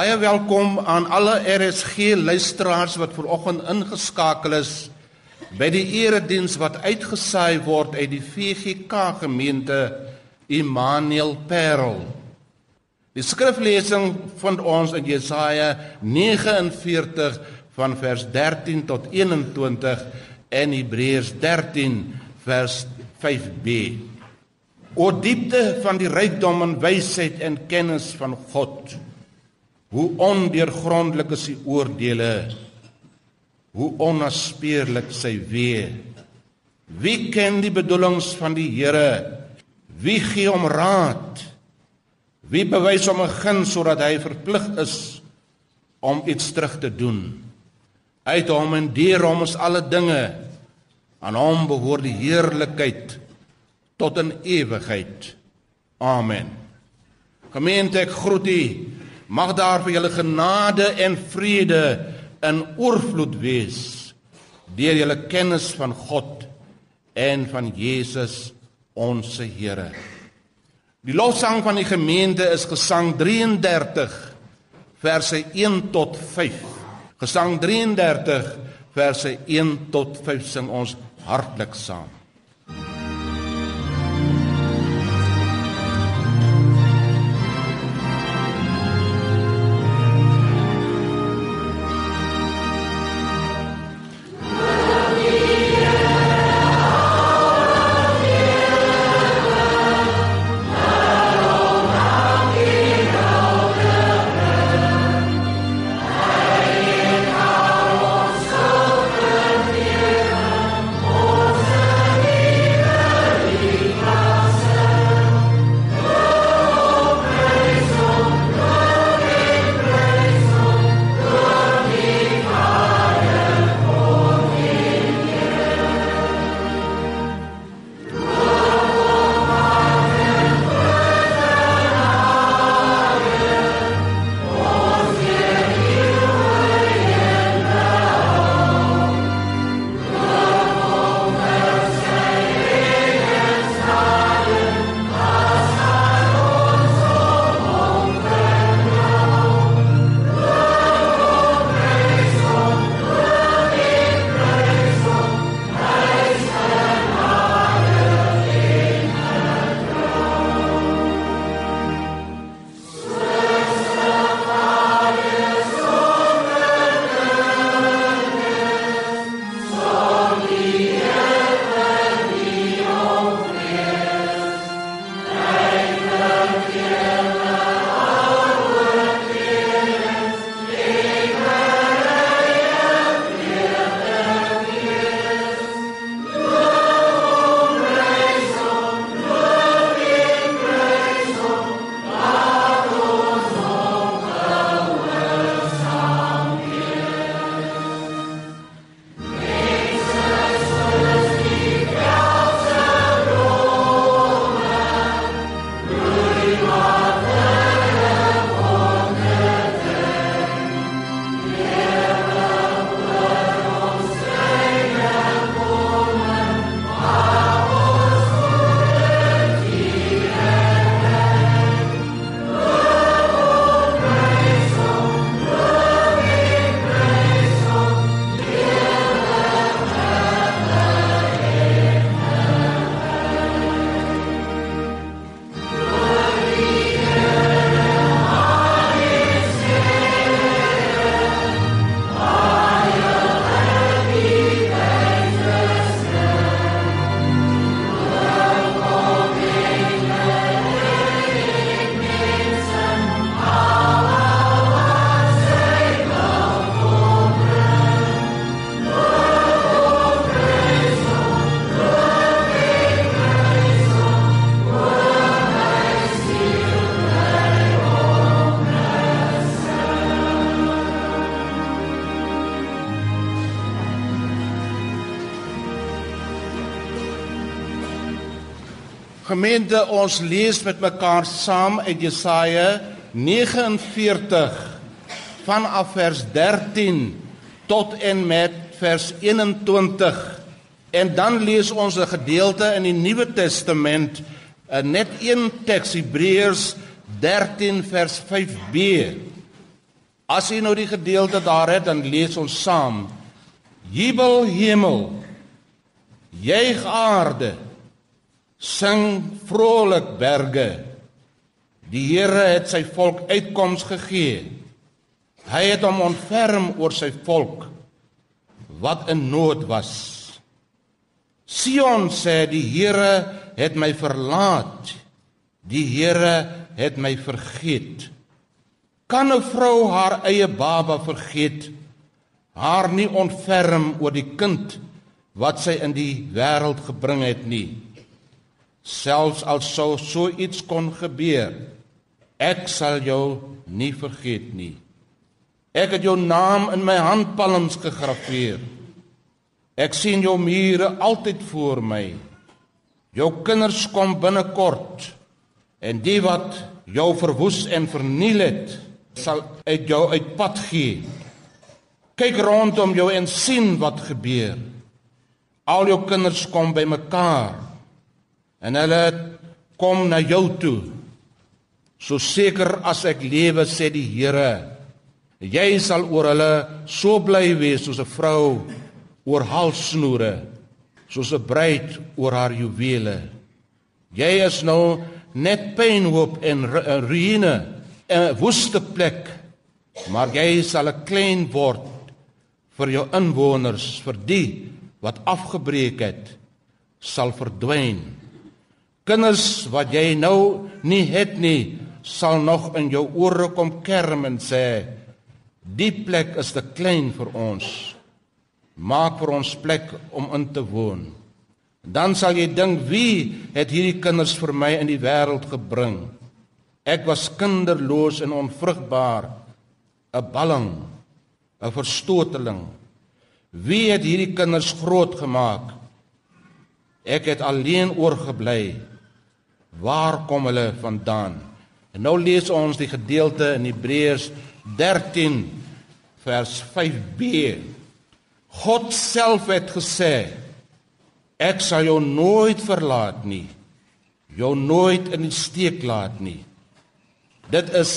Baie welkom aan alle RSG luisteraars wat vanoggend ingeskakel is by die erediens wat uitgesaai word uit die VGK gemeente Immanuel Parel. Die skriflesing vind ons in Jesaja 49 van vers 13 tot 21 en Hebreërs 13 vers 5b. O diepte van die rykdom en wysheid en kennis van God. Hoe ondeurgrondelik is sy oordeele. Hoe onnaspeurlik sy weë. Wie ken die bedoelings van die Here? Wie gee hom raad? Wie bewys hom 'n guns sodat hy verplig is om iets terug te doen? Uit hom en deur hom is alle dinge. Aan hom behoort die heerlikheid tot in ewigheid. Amen. Gemeente, ek groet u Mag daar vir julle genade en vrede in oorvloed wees deur julle kennis van God en van Jesus ons Here. Die lofsang van die gemeente is Gesang 33 verse 1 tot 5. Gesang 33 verse 1 tot 5 sing ons hartlik saam. Gemeente, ons lees met mekaar saam uit Jesaja 49 vanaf vers 13 tot en met vers 21. En dan lees ons 'n gedeelte in die Nuwe Testament, net een teks Hebreërs 13 vers 5b. As jy nou die gedeelte daar het, dan lees ons saam. Jubel hemel. Juig aarde. Sing vrolik berge. Die Here het sy volk uitkoms gegee. Hy het hom ontferm oor sy volk wat in nood was. Sion sê die Here het my verlaat. Die Here het my vergeet. Kan 'n vrou haar eie baba vergeet? Haar nie ontferm oor die kind wat sy in die wêreld gebring het nie. Selfs al sou so iets kon gebeur, ek sal jou nie vergeet nie. Ek het jou naam in my handpalms gegraveer. Ek sien jou mure altyd voor my. Jou kinders kom binnekort en die wat jou verwoes en verniel het, sal uit jou uitpad gee. Kyk rondom jou en sien wat gebeur. Al jou kinders kom bymekaar en hulle kom na jou toe. So seker as ek lewe sê die Here, jy sal oor hulle so bly wees soos 'n vrou oor halssnoere soos 'n bruid oor haar juwele. Jy is nou net pynhoop en ruïne, 'n woeste plek, maar jy sal 'n klein word vir jou inwoners, vir die wat afgebreek het, sal verdwyn. Kinders wat jy nou nie het nie, sal nog in jou ore kom kerm en sê: "Die plek is te klein vir ons." maak vir ons plek om in te woon. Dan sal jy dink wie het hierdie kinders vir my in die wêreld gebring? Ek was kinderloos en onvrugbaar, 'n balling, 'n verstoteling. Wie het hierdie kinders grootgemaak? Ek het alleen oorgebly. Waar kom hulle vandaan? En nou lees ons die gedeelte in Hebreërs 13 vers 5b. God self het gesê ek sal jou nooit verlaat nie jou nooit in die steek laat nie dit is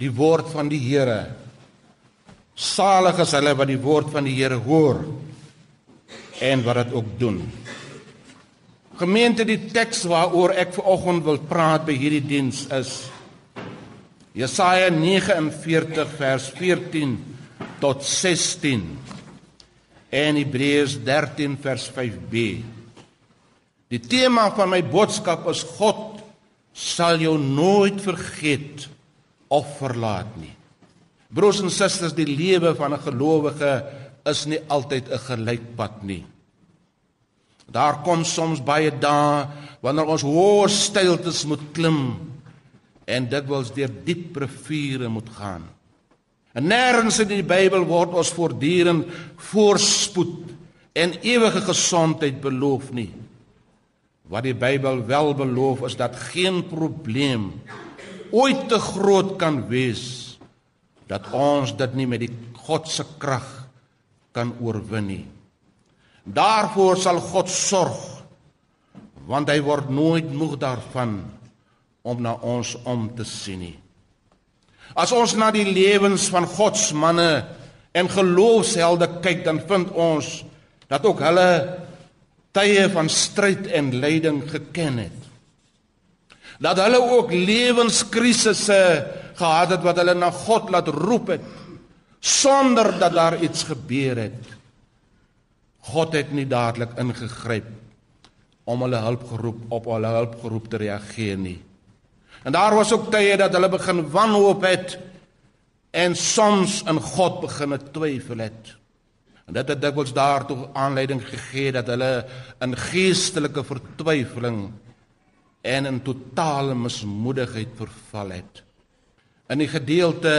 die woord van die Here salig is hulle wat die woord van die Here hoor en wat dit ook doen gemeente die teks waaroor ek vanoggend wil praat by hierdie diens is Jesaja 49 vers 14 tot 16 en Hebreërs 13 vers 5b. Die tema van my boodskap is God sal jou nooit vergeet of verlaat nie. Broers en susters, die lewe van 'n gelowige is nie altyd 'n gelykpad nie. Daar kom soms baie dae wanneer ons hoë steiltes moet klim en dit wels deur diep riviere moet gaan. En nêrens in die Bybel word ons voortdurend voorspoed en ewige gesondheid beloof nie. Wat die Bybel wel beloof is dat geen probleem ooit te groot kan wees dat ons dit nie met die God se krag kan oorwin nie. Daarvoor sal God sorg want hy word nooit moeg daarvan om na ons om te sien nie. As ons na die lewens van God se manne en geloofshelde kyk, dan vind ons dat ook hulle tye van stryd en lyding geken het. Dat hulle ook lewenskrisisse gehad het wat hulle na God laat roep het sonder dat daar iets gebeur het. God het nie dadelik ingegryp om hulle hulp geroep op hulle hulp geroep te reageer nie. En daar was ook tye dat hulle begin wanhoop het en soms in God begin twyfel het. En dit het dikwels daartoe aanleiding gegee dat hulle in geestelike vertwyfeling en in totale mismoedigheid verval het. In die gedeelte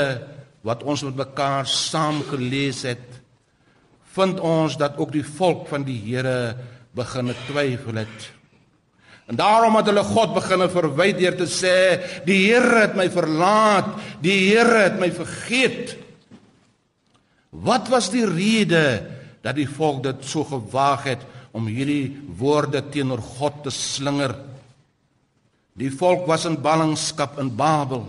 wat ons met mekaar saam gelees het, vind ons dat ook die volk van die Here begin twyfel het. En daarom het hulle God begine verwyd deur te sê die Here het my verlaat, die Here het my vergeet. Wat was die rede dat die volk dit so gewaag het om hierdie woorde teenoor God te slinger? Die volk was in ballingskap in Babel.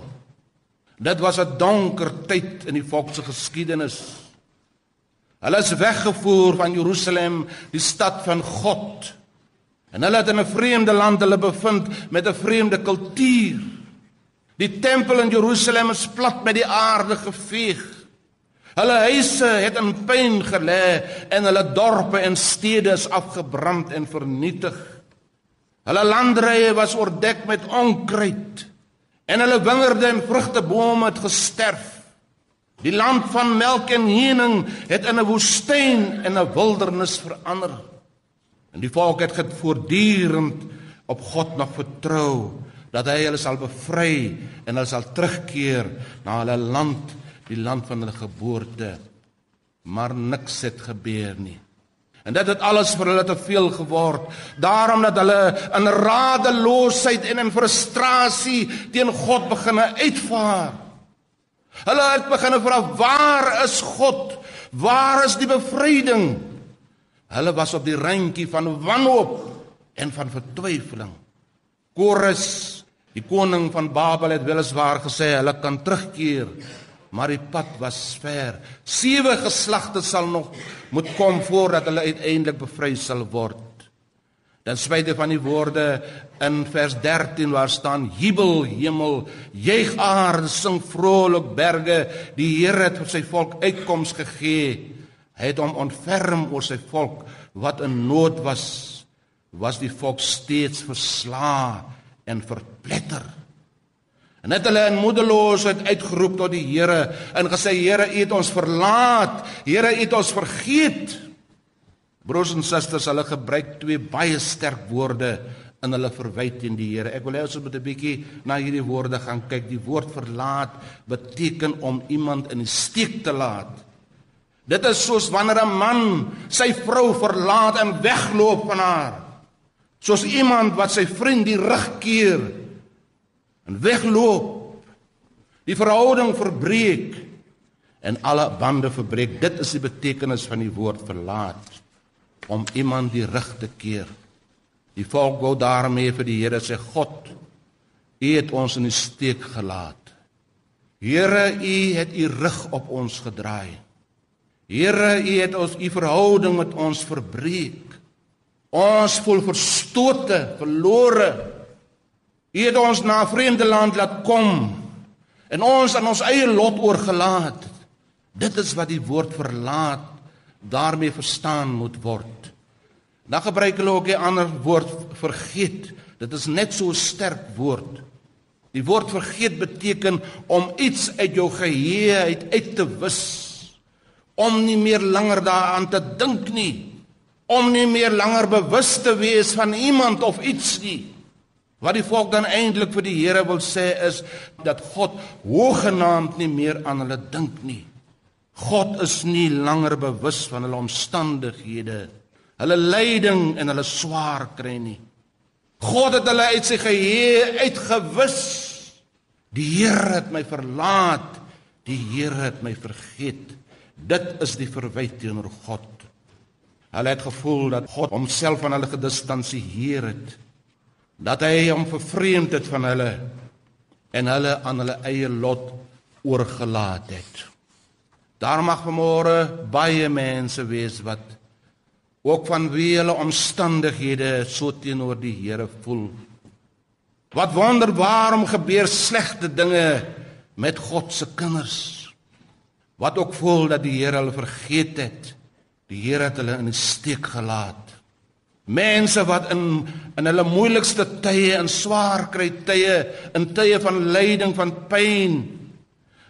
Dit was 'n donker tyd in die volk se geskiedenis. Hulle is weggevoer van Jerusalem, die stad van God. En hulle het in 'n vreemde land hulle bevind met 'n vreemde kultuur. Die tempel in Jerusalem is plat met die aarde geveeg. Hulle huise het in puin gelê en hulle dorpe en stede is afgebrand en vernietig. Hulle landrye was oordek met onkruid en hulle wingerde en vrugtebome het gesterf. Die land van melk en honing het in 'n woestyn en 'n wildernis verander. En die volk het voortdurend op God nog vertrou dat hy hulle sal bevry en hulle sal terugkeer na hulle land, die land van hulle geboorte. Maar niks het gebeur nie. En dit het alles vir hulle te veel geword. Daarom dat hulle in radeloosheid en in frustrasie teen God begine uitvaar. Hulle het begine vra waar is God? Waar is die bevryding? Hulle was op die randjie van wanhoop en van vertwyfeling. Korus, die koning van Babel het weliswaar gesê hulle kan terugkeer, maar die pad was ver. Sewe geslagte sal nog moet kom voordat hulle uiteindelik bevry sal word. Dan spyte van die woorde in vers 13 waar staan jubel hemel, juig aarde, sing vrolik berge, die Here het vir sy volk uitkoms gegee. Hy het hom ontferm oor sy volk wat in nood was, was die volk steeds versla en verpletter. En het hulle in moedeloosheid uitgeroep tot die Here en gesê Here, U het ons verlaat. Here, U het ons vergeet. Broers en susters, hulle gebruik twee baie sterk woorde in hulle verwyd teen die Here. Ek wil hê ons moet 'n bietjie na hierdie woorde gaan kyk. Die woord verlaat beteken om iemand in die steek te laat. Dit is soos wanneer 'n man sy vrou verlaat en wegloop van haar. Soos iemand wat sy vriend die rug keer en wegloop. Die verhouding verbreek en alle bande verbreek. Dit is die betekenis van die woord verlaat om iemand die rug te keer. Die volk wou daarmee vir die Here sê God, U het ons in die steek gelaat. Here, U het U rug op ons gedraai. Here, U het ons U verhouding met ons verbreek. Ons voel verstote, verlore. U het ons na 'n vreemde land laat kom en ons aan ons eie lot oorgelaat. Dit is wat die woord verlaat daarmee verstaan moet word. Dan gebruik hulle ook 'n ander woord vergeet. Dit is net so 'n sterk woord. Die woord vergeet beteken om iets uit jou geheue uit, uit te wis. Om nie meer langer daaraan te dink nie. Om nie meer langer bewus te wees van iemand of iets nie. Wat die volk dan eintlik vir die Here wil sê is dat God hoegenaamd nie meer aan hulle dink nie. God is nie langer bewus van hulle omstandighede, hulle lyding en hulle swaar kry nie. God het hulle uit sy geheue uitgewis. Die Here het my verlaat. Die Here het my vergeet. Dit is die verwyte teenoor God. Hulle het gevoel dat God homself van hulle gedistansieer het dat hy hom vervreemd het van hulle en hulle aan hulle eie lot oorgelaat het. Daar mag vanmôre baie mense wees wat ook van wie hulle omstandighede so teenoor die Here voel. Wat wonder waarom gebeur slegte dinge met God se kinders? Wat ook voel dat die Here hulle vergeet het. Die Here het hulle in die steek gelaat. Mense wat in in hulle moeilikste tye en swaar kry tye, in tye van lyding, van pyn,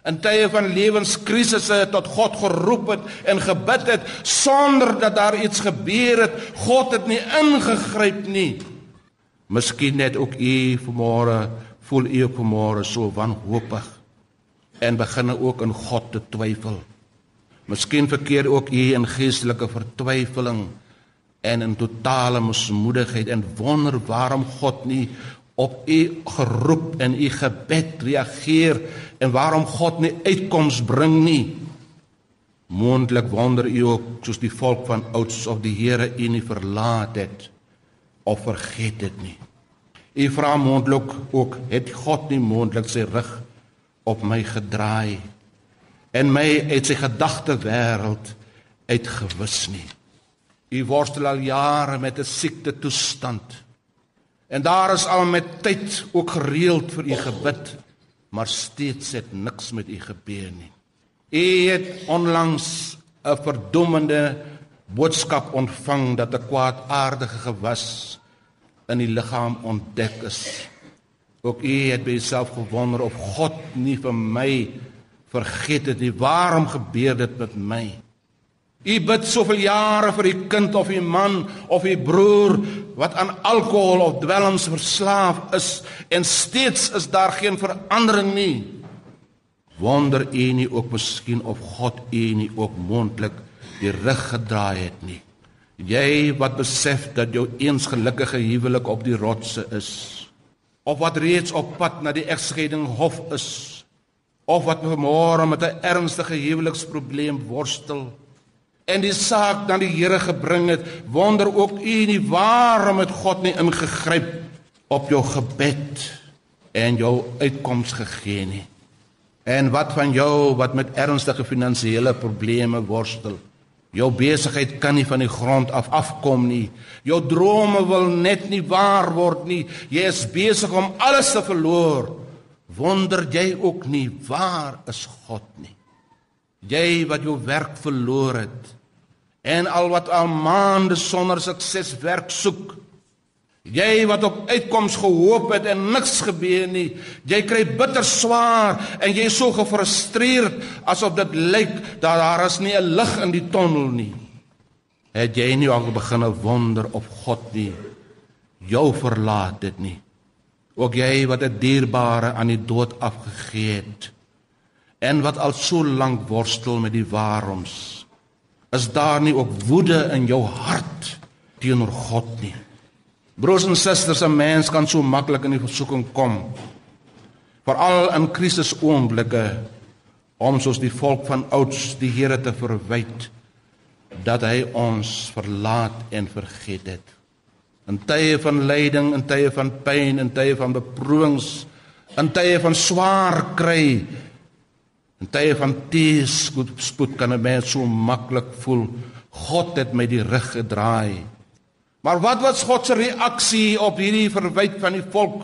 in tye van lewenskrisisse tot God geroep het en gebid het sonder dat daar iets gebeur het. God het nie ingegryp nie. Miskien net ook u vanmôre voel u ook vanmôre so wanhoopig en begin ook in God te twyfel. Miskien verkeer ook u in geestelike vertwyfeling en in totale mismoedigheid en wonder waarom God nie op u geroep en u gebed reageer en waarom God nie uitkoms bring nie. Moontlik wonder u ook soos die volk van ouds of die Here u nie verlaat het of vergeet het nie. U vra moontlik ook het God nie moontlik sy rug op my gedraai en my uit sy gedagte wêreld uitgewis nie. U worstel al jare met 'n siekte toestand. En daar is al met tyd ook gereeld vir u gebid, maar steeds het niks met u gebeur nie. U het onlangs 'n verdommende boodskap ontvang dat 'n kwaadaardige gewas in die liggaam ontdek is. Ook u het by jouself gewonder of God nie vir my vergeet het nie. Waarom gebeur dit met my? U bid soveel jare vir u kind of u man of u broer wat aan alkohol of dwelms verslaaf is en steeds is daar geen verandering nie. Wonder u nie ook miskien of God u nie ook mondelik die rug gedraai het nie. Jy wat besef dat jou eens gelukkige huwelik op die rotse is of wat reeds op pad na die egskeiding hof is of wat môre met 'n ernstige huweliksprobleem worstel en die saak na die Here gebring het, wonder ook u nie waarom het God nie ingegryp op jou gebed en jou uitkoms gegee nie. En wat van jou wat met ernstige finansiële probleme worstel? Jou besigheid kan nie van die grond af afkom nie. Jou drome wil net nie waar word nie. Jy is besig om alles te verloor. Wonder jy ook nie waar is God nie? Jy wat jou werk verloor het en al wat al maande sonder sukses werk soek. Jy wat op uitkoms gehoop het en niks gebeur nie. Jy kry bitter swaar en jy is so gefrustreerd asof dit lyk dat daar is nie 'n lig in die tonnel nie. Het jy nie al begin wonder of God nie jou verlaat dit nie? Ook jy wat 'n dierbare aan die dood afgegee het en wat al so lank worstel met die waaroms. Is daar nie ook woede in jou hart teenoor God nie? Broers en susters, 'n mens kan so maklik in die versoeking kom. Veral in krisisoomblikke om soos die volk van ouds die Here te verwyd dat hy ons verlaat en vergeet het. In tye van lyding, in tye van pyn, in tye van beproewings, in tye van swaar kry, in tye van teëspoed kan 'n mens so maklik voel God het my die rug gedraai. Maar wat was God se reaksie op hierdie verwyte van die volk?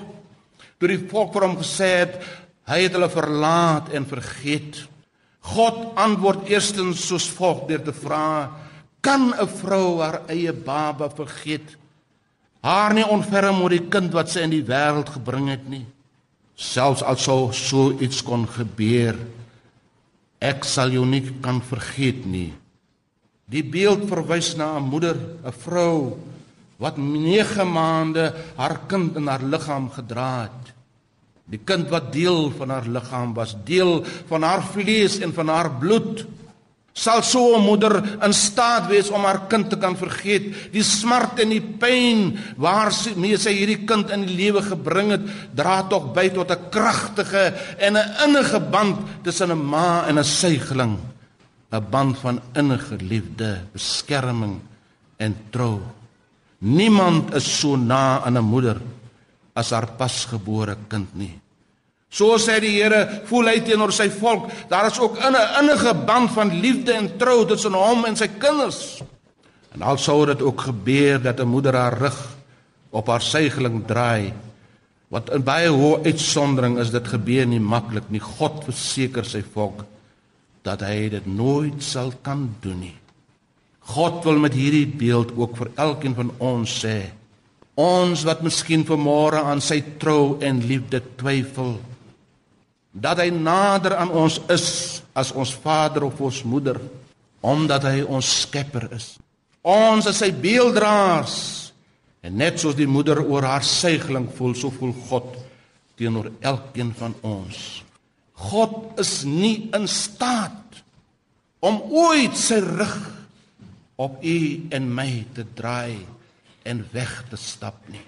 Toe die volk vir hom gesê het hy het hulle verlaat en vergeet. God antwoord eerstens soos volg deur te vra: Kan 'n vrou haar eie baba vergeet? Haar nie onferm oor die kind wat sy in die wêreld gebring het nie. Selfs al sou so iets kon gebeur, ek sal jou nie kan vergeet nie. Die beeld verwys na 'n moeder, 'n vrou wat 9 maande haar kind in haar liggaam gedra het. Die kind wat deel van haar liggaam was, deel van haar vlees en van haar bloed. Sal so 'n moeder in staat wees om haar kind te kan vergeet, die smart en die pyn waar sy mee sy hierdie kind in die lewe gebring het, dra tog by tot 'n kragtige en 'n innige band tussen 'n ma en 'n suigling, 'n band van innige liefde, beskerming en trou. Niemand is so na aan 'n moeder as haar pasgebore kind nie. So sê die Here, voel hy teenoor sy volk, daar is ook 'n innige band van liefde en trou tussen hom en sy kinders. En al sou dit ook gebeur dat 'n moeder haar rug op haar suigeling draai, wat in baie hoë uitsondering is dit gebeur nie maklik nie. God verseker sy volk dat hy dit nooit sal kan doen nie. God wil met hierdie beeld ook vir elkeen van ons sê ons wat miskien vanmôre aan sy trou en liefde twyfel dat hy nader aan ons is as ons vader of ons moeder omdat hy ons skepper is. Ons is sy beelddraers. En net soos die moeder oor haar suigling voel so voel God teenoor elkeen van ons. God is nie in staat om ooit sy rug op u en my te draai en weg te stap nie.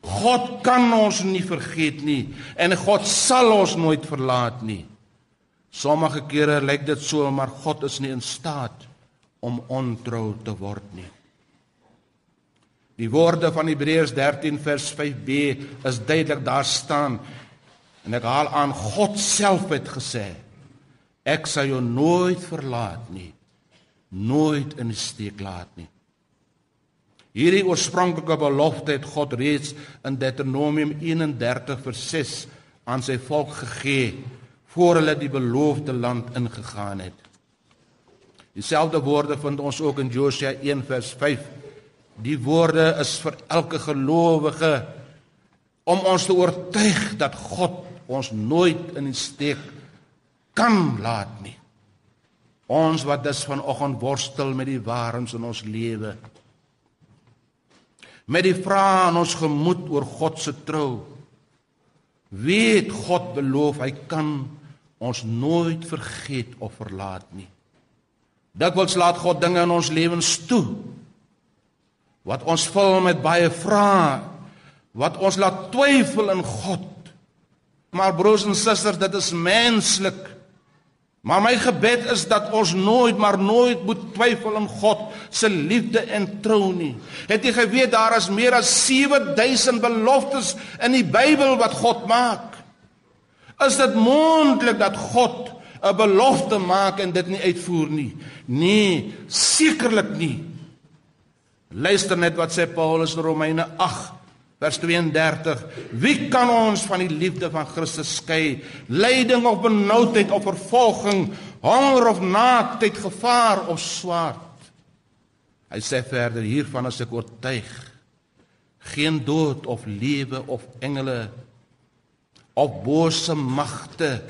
God kan ons nie vergeet nie en God sal ons nooit verlaat nie. Sommige kere lyk dit so maar God is nie in staat om ontrou te word nie. Die woorde van Hebreërs 13 vers 5b is duidelik daar staan En ek haal aan God self het gesê: Ek sal jou nooit verlaat nie, nooit in die steek laat nie. Hierdie oorspronklike belofte het God reeds in Deuteronomium 31 vers 6 aan sy volk gegee voor hulle die beloofde land ingegaan het. Dieselfde woorde vind ons ook in Josua 1 vers 5. Die woorde is vir elke gelowige om ons te oortuig dat God ons nooit in die steek kan laat nie. Ons wat dus vanoggend worstel met die waarheids in ons lewe met die vrae in ons gemoed oor God se trou. Weet God beloof hy kan ons nooit vergeet of verlaat nie. Dikwels laat God dinge in ons lewens toe wat ons vul met baie vrae, wat ons laat twyfel in God. Maar broers en susters, dit is menslik Maar my gebed is dat ons nooit maar nooit moet twyfel in God se liefde en trou nie. Het jy geweet daar is meer as 7000 beloftes in die Bybel wat God maak? Is dit moontlik dat God 'n belofte maak en dit nie uitvoer nie? Nee, sekerlik nie. Luister net wat sê Paulus in Romeine Vers 32 Wie kan ons van die liefde van Christus skei? Lyding of benoudheid of vervolging, honger of naaktheid, gevaar of swaard? Hy sê verder hiervan as ek oortuig geen dood of lewe of engele of bose magte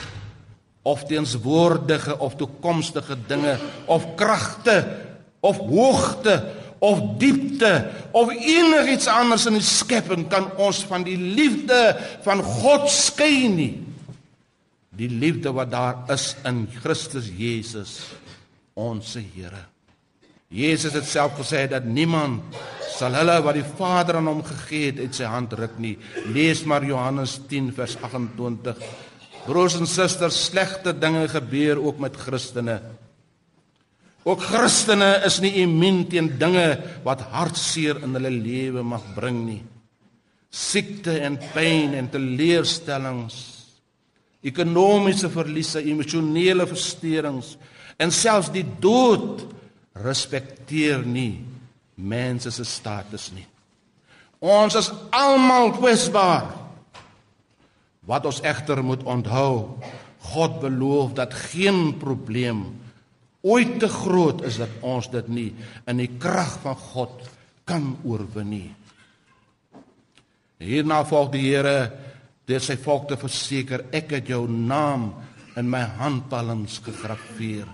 of teenswoordige of toekomstige dinge of kragte of hoogte of diepte of enigiets anders in die skepping kan ons van die liefde van God skei nie. Die liefde wat daar is in Christus Jesus ons Here. Jesus het self gesê dat niemand sal hulle wat die Vader aan hom gegee het uit sy hand ruk nie. Lees maar Johannes 10 vers 28. Broers en susters, slegte dinge gebeur ook met Christene. Ook Christene is nie immuun teen dinge wat hartseer in hulle lewe mag bring nie. Siekte en pyn en teleurstellings, ekonomiese verliese, emosionele versteurings en selfs die dood respekteer nie mense se status nie. Ons is almal kwesbaar. Wat ons egter moet onthou, God beloof dat geen probleem ooit te groot is dat ons dit nie in die krag van God kan oorwin nie. Hierna volg die Here deur sy volk te verseker ek het jou naam in my handpalms gegraveer.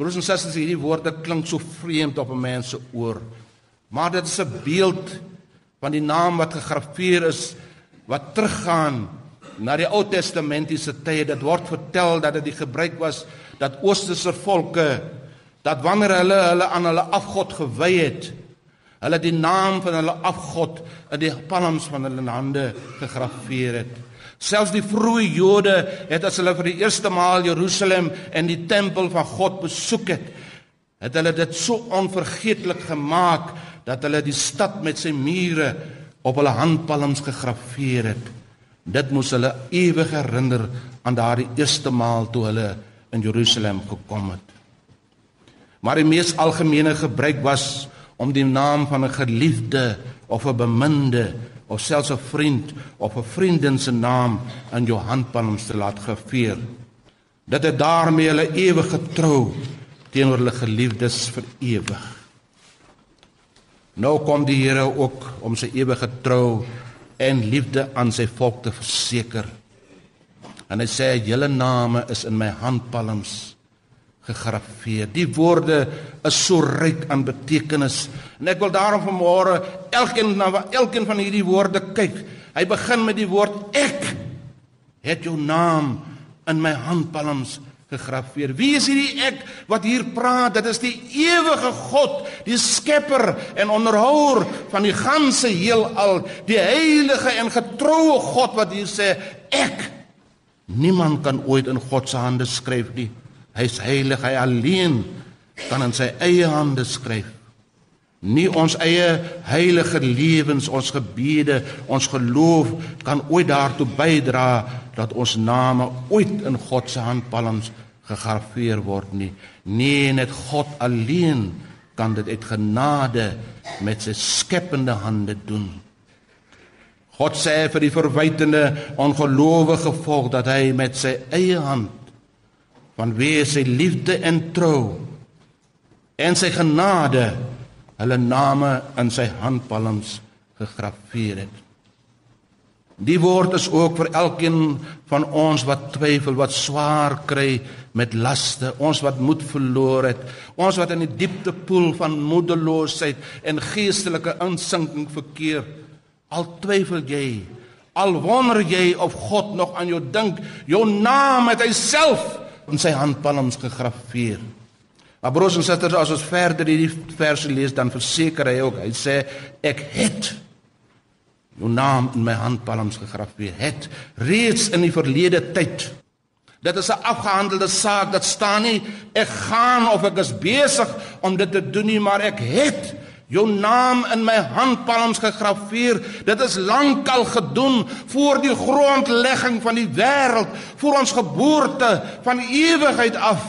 Broers en susters, hierdie woorde klink so vreemd op 'n mens se oor. Maar dit is 'n beeld van die naam wat gegraveer is wat teruggaan na die Ou Testamentiese tye. Dit word vertel dat dit die gebruik was dat oosterse volke dat wanneer hulle hulle aan hulle afgod gewy het, hulle die naam van hulle afgod in die palms van hulle hande gegraveer het. Selfs die vroeë Jode het as hulle vir die eerste maal Jerusalem en die tempel van God besoek het, het hulle dit so onvergeetlik gemaak dat hulle die stad met sy mure op hulle handpalms gegraveer het. Dit moes hulle ewig herinner aan daardie eerste maal toe hulle in Jerusalem gekom het. Maar die mees algemene gebruik was om die naam van 'n geliefde of 'n beminde of selfs 'n vriend of 'n vriendin se naam in jou handpalms te laat geveer. Dit het daarmee hulle ewige trou teenoor hulle geliefdes vir ewig. Nou kom die Here ook om sy ewige trou en liefde aan sy volk te verseker. En hy sê julle name is in my handpalms gegraveer. Die woorde is so ryk aan betekenis. En ek wil daarom vanmôre elkeen na elkeen van hierdie woorde kyk. Hy begin met die woord ek het jou naam in my handpalms gegraveer. Wie is hierdie ek wat hier praat? Dit is die ewige God, die skepper en onderhouer van die ganse heelal, die heilige en getroue God wat hier sê ek Niemand kan ooit in God se hande skryf nie. Hy's heilig, hy alleen kan in sy eie hande skryf. Nie ons eie heilige lewens, ons gebede, ons geloof kan ooit daartoe bydra dat ons name ooit in God se handpalms gegraveer word nie. Nee, net God alleen kan dit uit genade met sy skepende hande doen. God sê vir die verwytende ongelowige volk dat hy met sy eie hand vanweë sy liefde en trou en sy genade hulle name in sy handpalms gegraveer het. Die woord is ook vir elkeen van ons wat twyfel, wat swaar kry met laste, ons wat moed verloor het, ons wat in die diepte poel van moedeloosheid en geestelike insinking verkeer. Al twyfel jy, al wonder jy of God nog aan jou dink, jou naam het hy self in sy handpalms gegraveer. Maar broers en susters, as ons verder hierdie verse lees, dan verseker hy ook, hy sê ek het jou naam in my handpalms gegraveer het reeds in die verlede tyd. Dit is 'n afgehandelde saak, dit staan nie ek gaan of ek is besig om dit te doen nie, maar ek het jou naam in my handpalms gegraveer. Dit is lankal gedoen voor die grondlegging van die wêreld, voor ons geboorte van ewigheid af.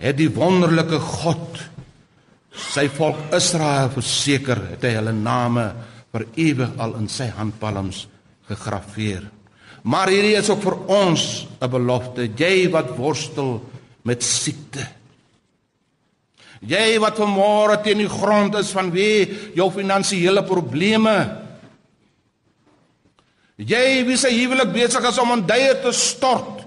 Het die wonderlike God sy volk Israel verseker het hy hulle name vir ewig al in sy handpalms gegraveer. Maar hierdie is ook vir ons 'n belofte, jy wat worstel met siekte. Jy wat vanmôre teen die grond is van wie jou finansiële probleme. Jy wie se huwelik besig is om aan duie te stort.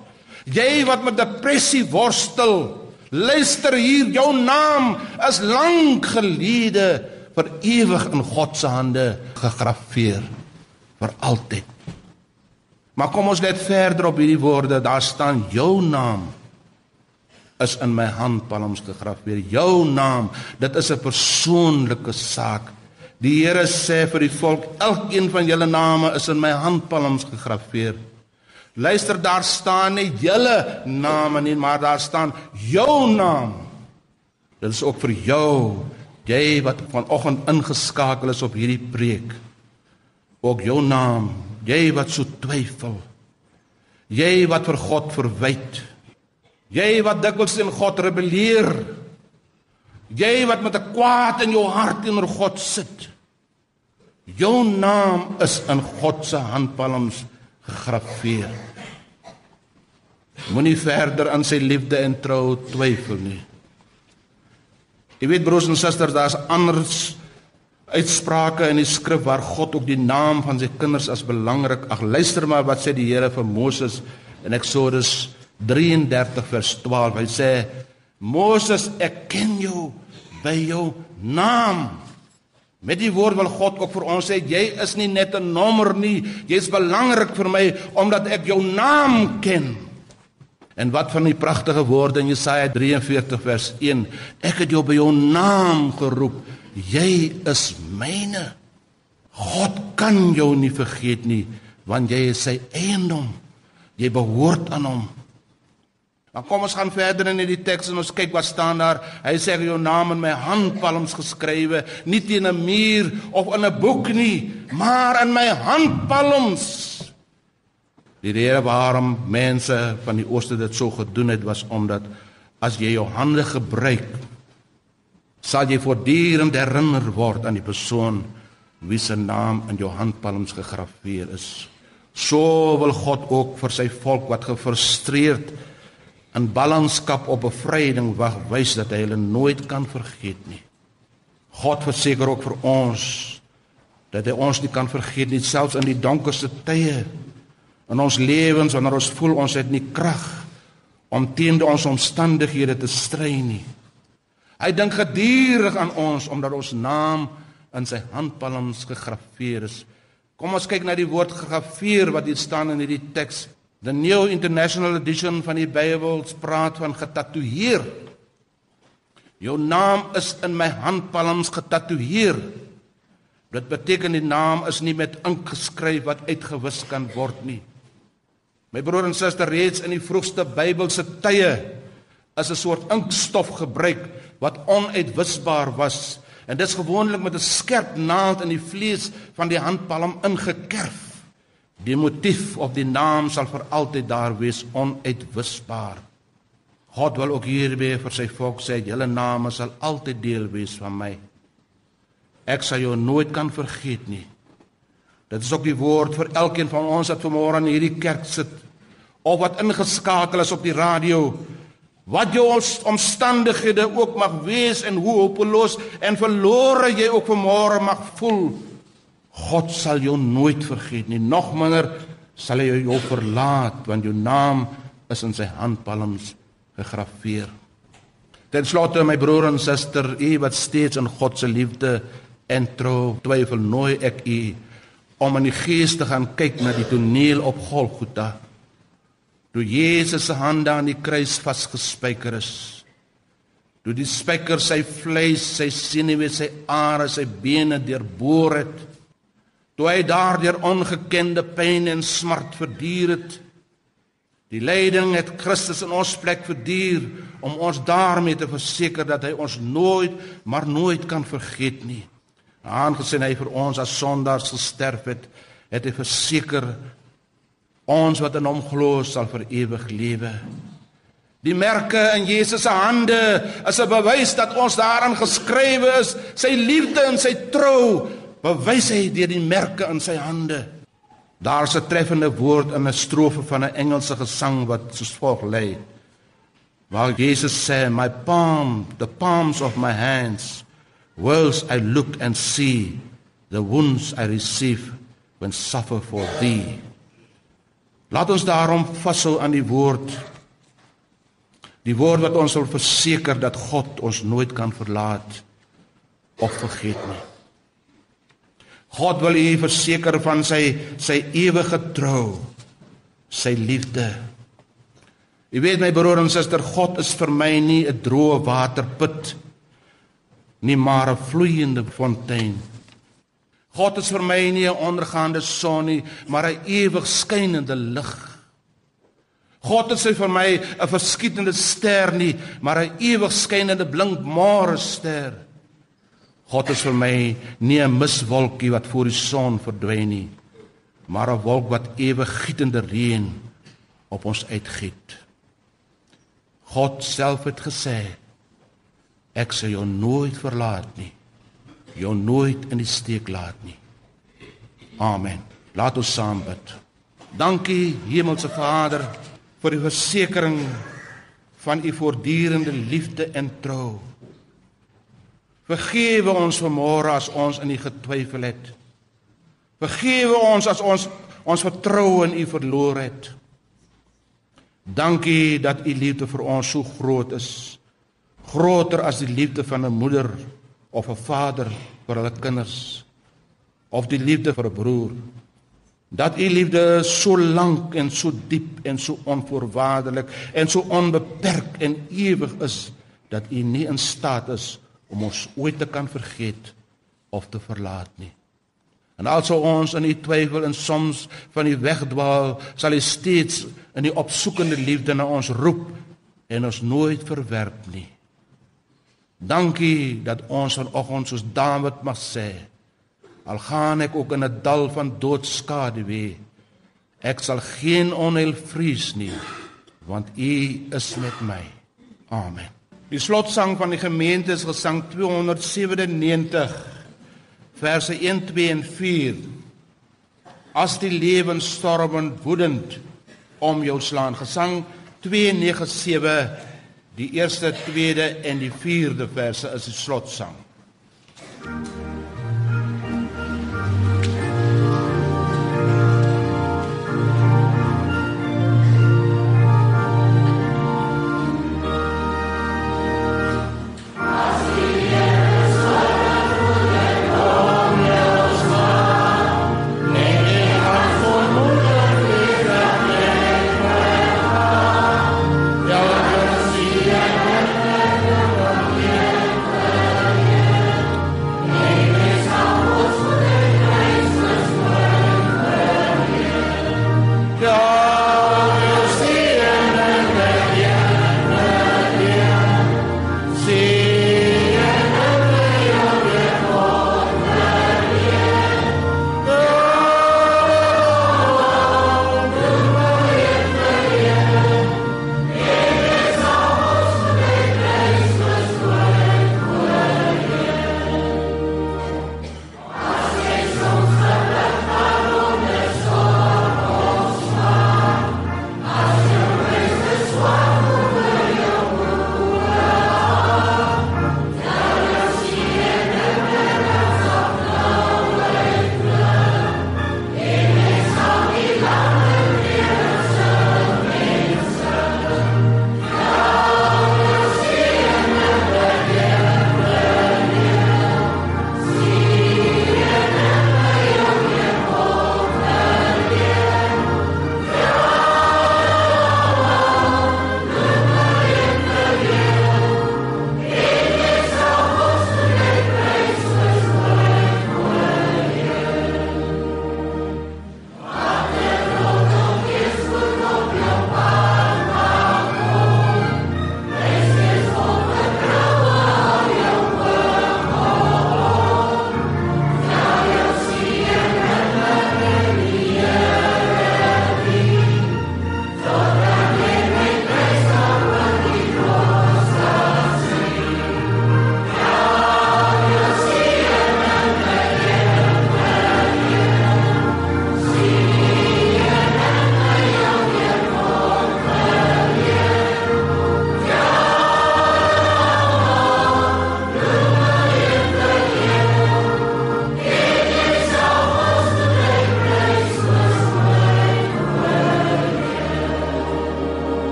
Jy wat met depressie worstel. Luister hier, jou naam is lank gelede vir ewig in God se hande gegraveer vir altyd. Maar kom ons net verder op hierdie woorde, daar staan jou naam is in my handpalms gegraveer. Jou naam, dit is 'n persoonlike saak. Die Here sê vir die volk, elkeen van julle name is in my handpalms gegraveer. Luister, daar staan nie julle name nie, maar daar staan jou naam. Dit is ook vir jou Jy wat vanoggend ingeskakel is op hierdie preek. Ook jou naam, jy wat so twyfel. Jy wat vir God verwyd. Jy wat dikwels teen God rebelleer. Jy wat met 'n kwaad in jou hart teenoor God sit. Jou naam is in God se handpalms gegraveer. Moenie verder aan sy liefde en trou twyfel nie. Jy weet broers en susters, daar's anders uitsprake in die skrif waar God ook die naam van sy kinders as belangrik. Ag luister maar wat sê die Here vir Moses in Eksodus 33 vers 12. Hy sê: "Moses, ek ken jou by jou naam." Met die woord wil God ook vir ons sê jy is nie net 'n nommer nie, jy's belangrik vir my omdat ek jou naam ken. En wat van die pragtige woorde in Jesaja 43 vers 1? Ek het jou by jou naam geroep. Jy is myne. God kan jou nie vergeet nie, want jy is sy eiendom. Jy behoort aan hom. Maar kom ons gaan verder in die teks en ons kyk wat staan daar. Hy sê jou naam in my handpalms geskrywe, nie teen 'n muur of in 'n boek nie, maar in my handpalms. Die rede waarom mense van die ooste dit so gedoen het was omdat as jy jou hande gebruik sal jy voortdurend herinner word aan die persoon wie se naam in jou handpalms gegraveer is. So wil God ook vir sy volk wat gefrustreerd in ballingskap op bevryding wag wys dat hy hulle nooit kan vergeet nie. God verseker ook vir ons dat hy ons nie kan vergeet nie selfs in die donkerste tye in ons lewens wanneer ons voel ons het nie krag om teen ons omstandighede te stry nie. Hy dink gedurig aan ons omdat ons naam in sy handpalms gegraveer is. Kom ons kyk na die woord gegraveer wat hier staan in hierdie teks. The New International Edition van die Bybel praat van getatoeëer. Jou naam is in my handpalms getatoeëer. Dit beteken die naam is nie met ink geskryf wat uitgewis kan word nie. My broer en suster, reeds in die vroegste Bybelse tye is 'n soort inkstof gebruik wat onuitwisbaar was. En dit is gewoonlik met 'n skerp naald in die vlees van die handpalm ingekerf. Die motief of die naam sal vir altyd daar wees onuitwisbaar. God wil ook hierby vir sy volk sê, julle name sal altyd deel wees van my. Ek sal jou nooit kan vergeet nie. Dit is ook die woord vir elkeen van ons wat vanmôre in hierdie kerk sit of wat ingeskakel is op die radio Wat jou omstandighede ook mag wees en hoe hopeloos en verlore jy ook vanmôre mag voel, God sal jou nooit vergeet nie. Nog minder sal hy jou verlaat want jou naam is in sy handpalms gegraveer. Ten slotte my broer en suster, u wat steeds in God se liefde en trou twyfel, nooi ek u om in die gees te gaan kyk na die toneel op Golgotha toe Jesus se hande aan die kruis vasgespijker is. Toe die spyker sy vleis, sy senuwee, sy are, sy bene deurboor het. Toe hy daardeur ongekende pyn en smart verduur het. Die lyding het Christus in ons plek verduur om ons daarmee te verseker dat hy ons nooit, maar nooit kan vergeet nie. Aangesien hy vir ons as sondaars gesterf het, het hy verseker Ons wat in hom glo sal vir ewig lewe. Die merke in Jesus se hande is 'n bewys dat ons daarin geskrywe is. Sy liefde en sy trou bewys hy deur die merke in sy hande. Daar's 'n treffende woord in 'n strofe van 'n Engelse gesang wat soos volg lê. Waar Jesus sê, "My palm, the palms of my hands, whilst I look and see the wounds I receive when suffer for thee." Laat ons daarom vashou aan die woord. Die woord wat ons wil verseker dat God ons nooit kan verlaat of vergeet nie. God wil u verseker van sy sy ewige trou, sy liefde. U weet my broer en suster, God is vir my nie 'n droë waterput nie, maar 'n vloeiende fontein. God is vir my nie 'n ondergaande son nie, maar 'n ewig skynende lig. God is vir my 'n verskietende ster nie, maar 'n ewig skynende blink môre ster. God is vir my nie 'n miswolkie wat voor die son verdwyn nie, maar 'n wolk wat ewig gietende reën op ons uitgiet. God self het gesê ek sal jou nooit verlaat nie jou nooit in die steek laat nie. Amen. Laat ons saam bid. Dankie Hemelse Vader vir die versekering van u voortdurende liefde en trou. Vergewe ons vanmôre as ons in u getwyfel het. Vergewe ons as ons ons vertroue in u verloor het. Dankie dat u liefde vir ons so groot is. Groter as die liefde van 'n moeder of 'n vader vir hulle kinders of die liefde vir 'n broer dat u liefde so lank en so diep en so onvoorwaardelik en so onbeperk en ewig is dat u nie in staat is om ons ooit te kan vergeet of te verlaat nie en also ons in u twyfel en soms van die wegdwaal sal u steeds in die opsoekende liefde na ons roep en ons nooit verwerp nie Dankie dat ons vanoggend soos Dawid mag sê, al gaan ek ook in 'n dal van doodskade wees, ek sal geen onheil vrees nie, want U is met my. Amen. Die slotsang van die gemeente is gesang 297 verse 1, 2 en 4. As die lewensstorm woedend om jou slaan, gesang 297 Die eerste, tweede en die vierde verse is die slotsang. Ontvang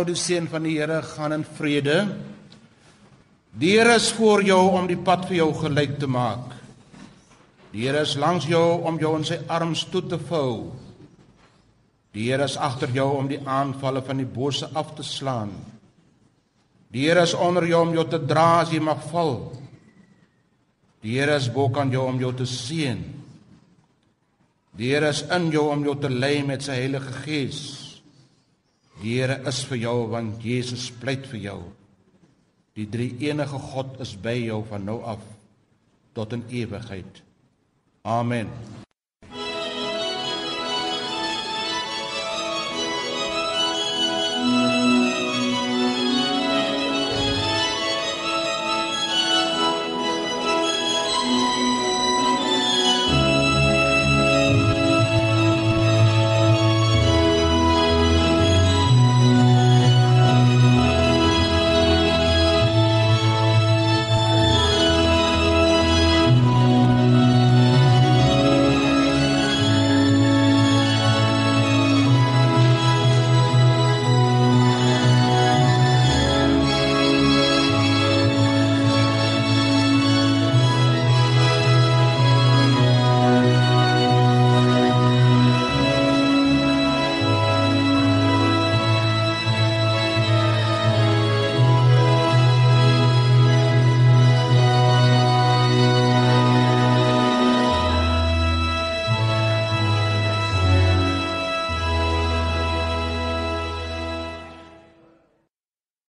nou die seën van die Here, gaan in vrede. Die Here is voor jou om die pad vir jou gelyk te maak. Die Here is langs jou om jou in sy arms toe te vou. Die Here is agter jou om die aanvalle van die bose af te slaan. Die Here is onder jou om jou te dra as jy mag val. Die Here is bo kan jou om jou te seën. Die Here is in jou om jou te lei met sy Heilige Gees. Die Here is vir jou want Jesus pleit vir jou. Die drie enige God is by jou van nou af tot in ewigheid. Amen.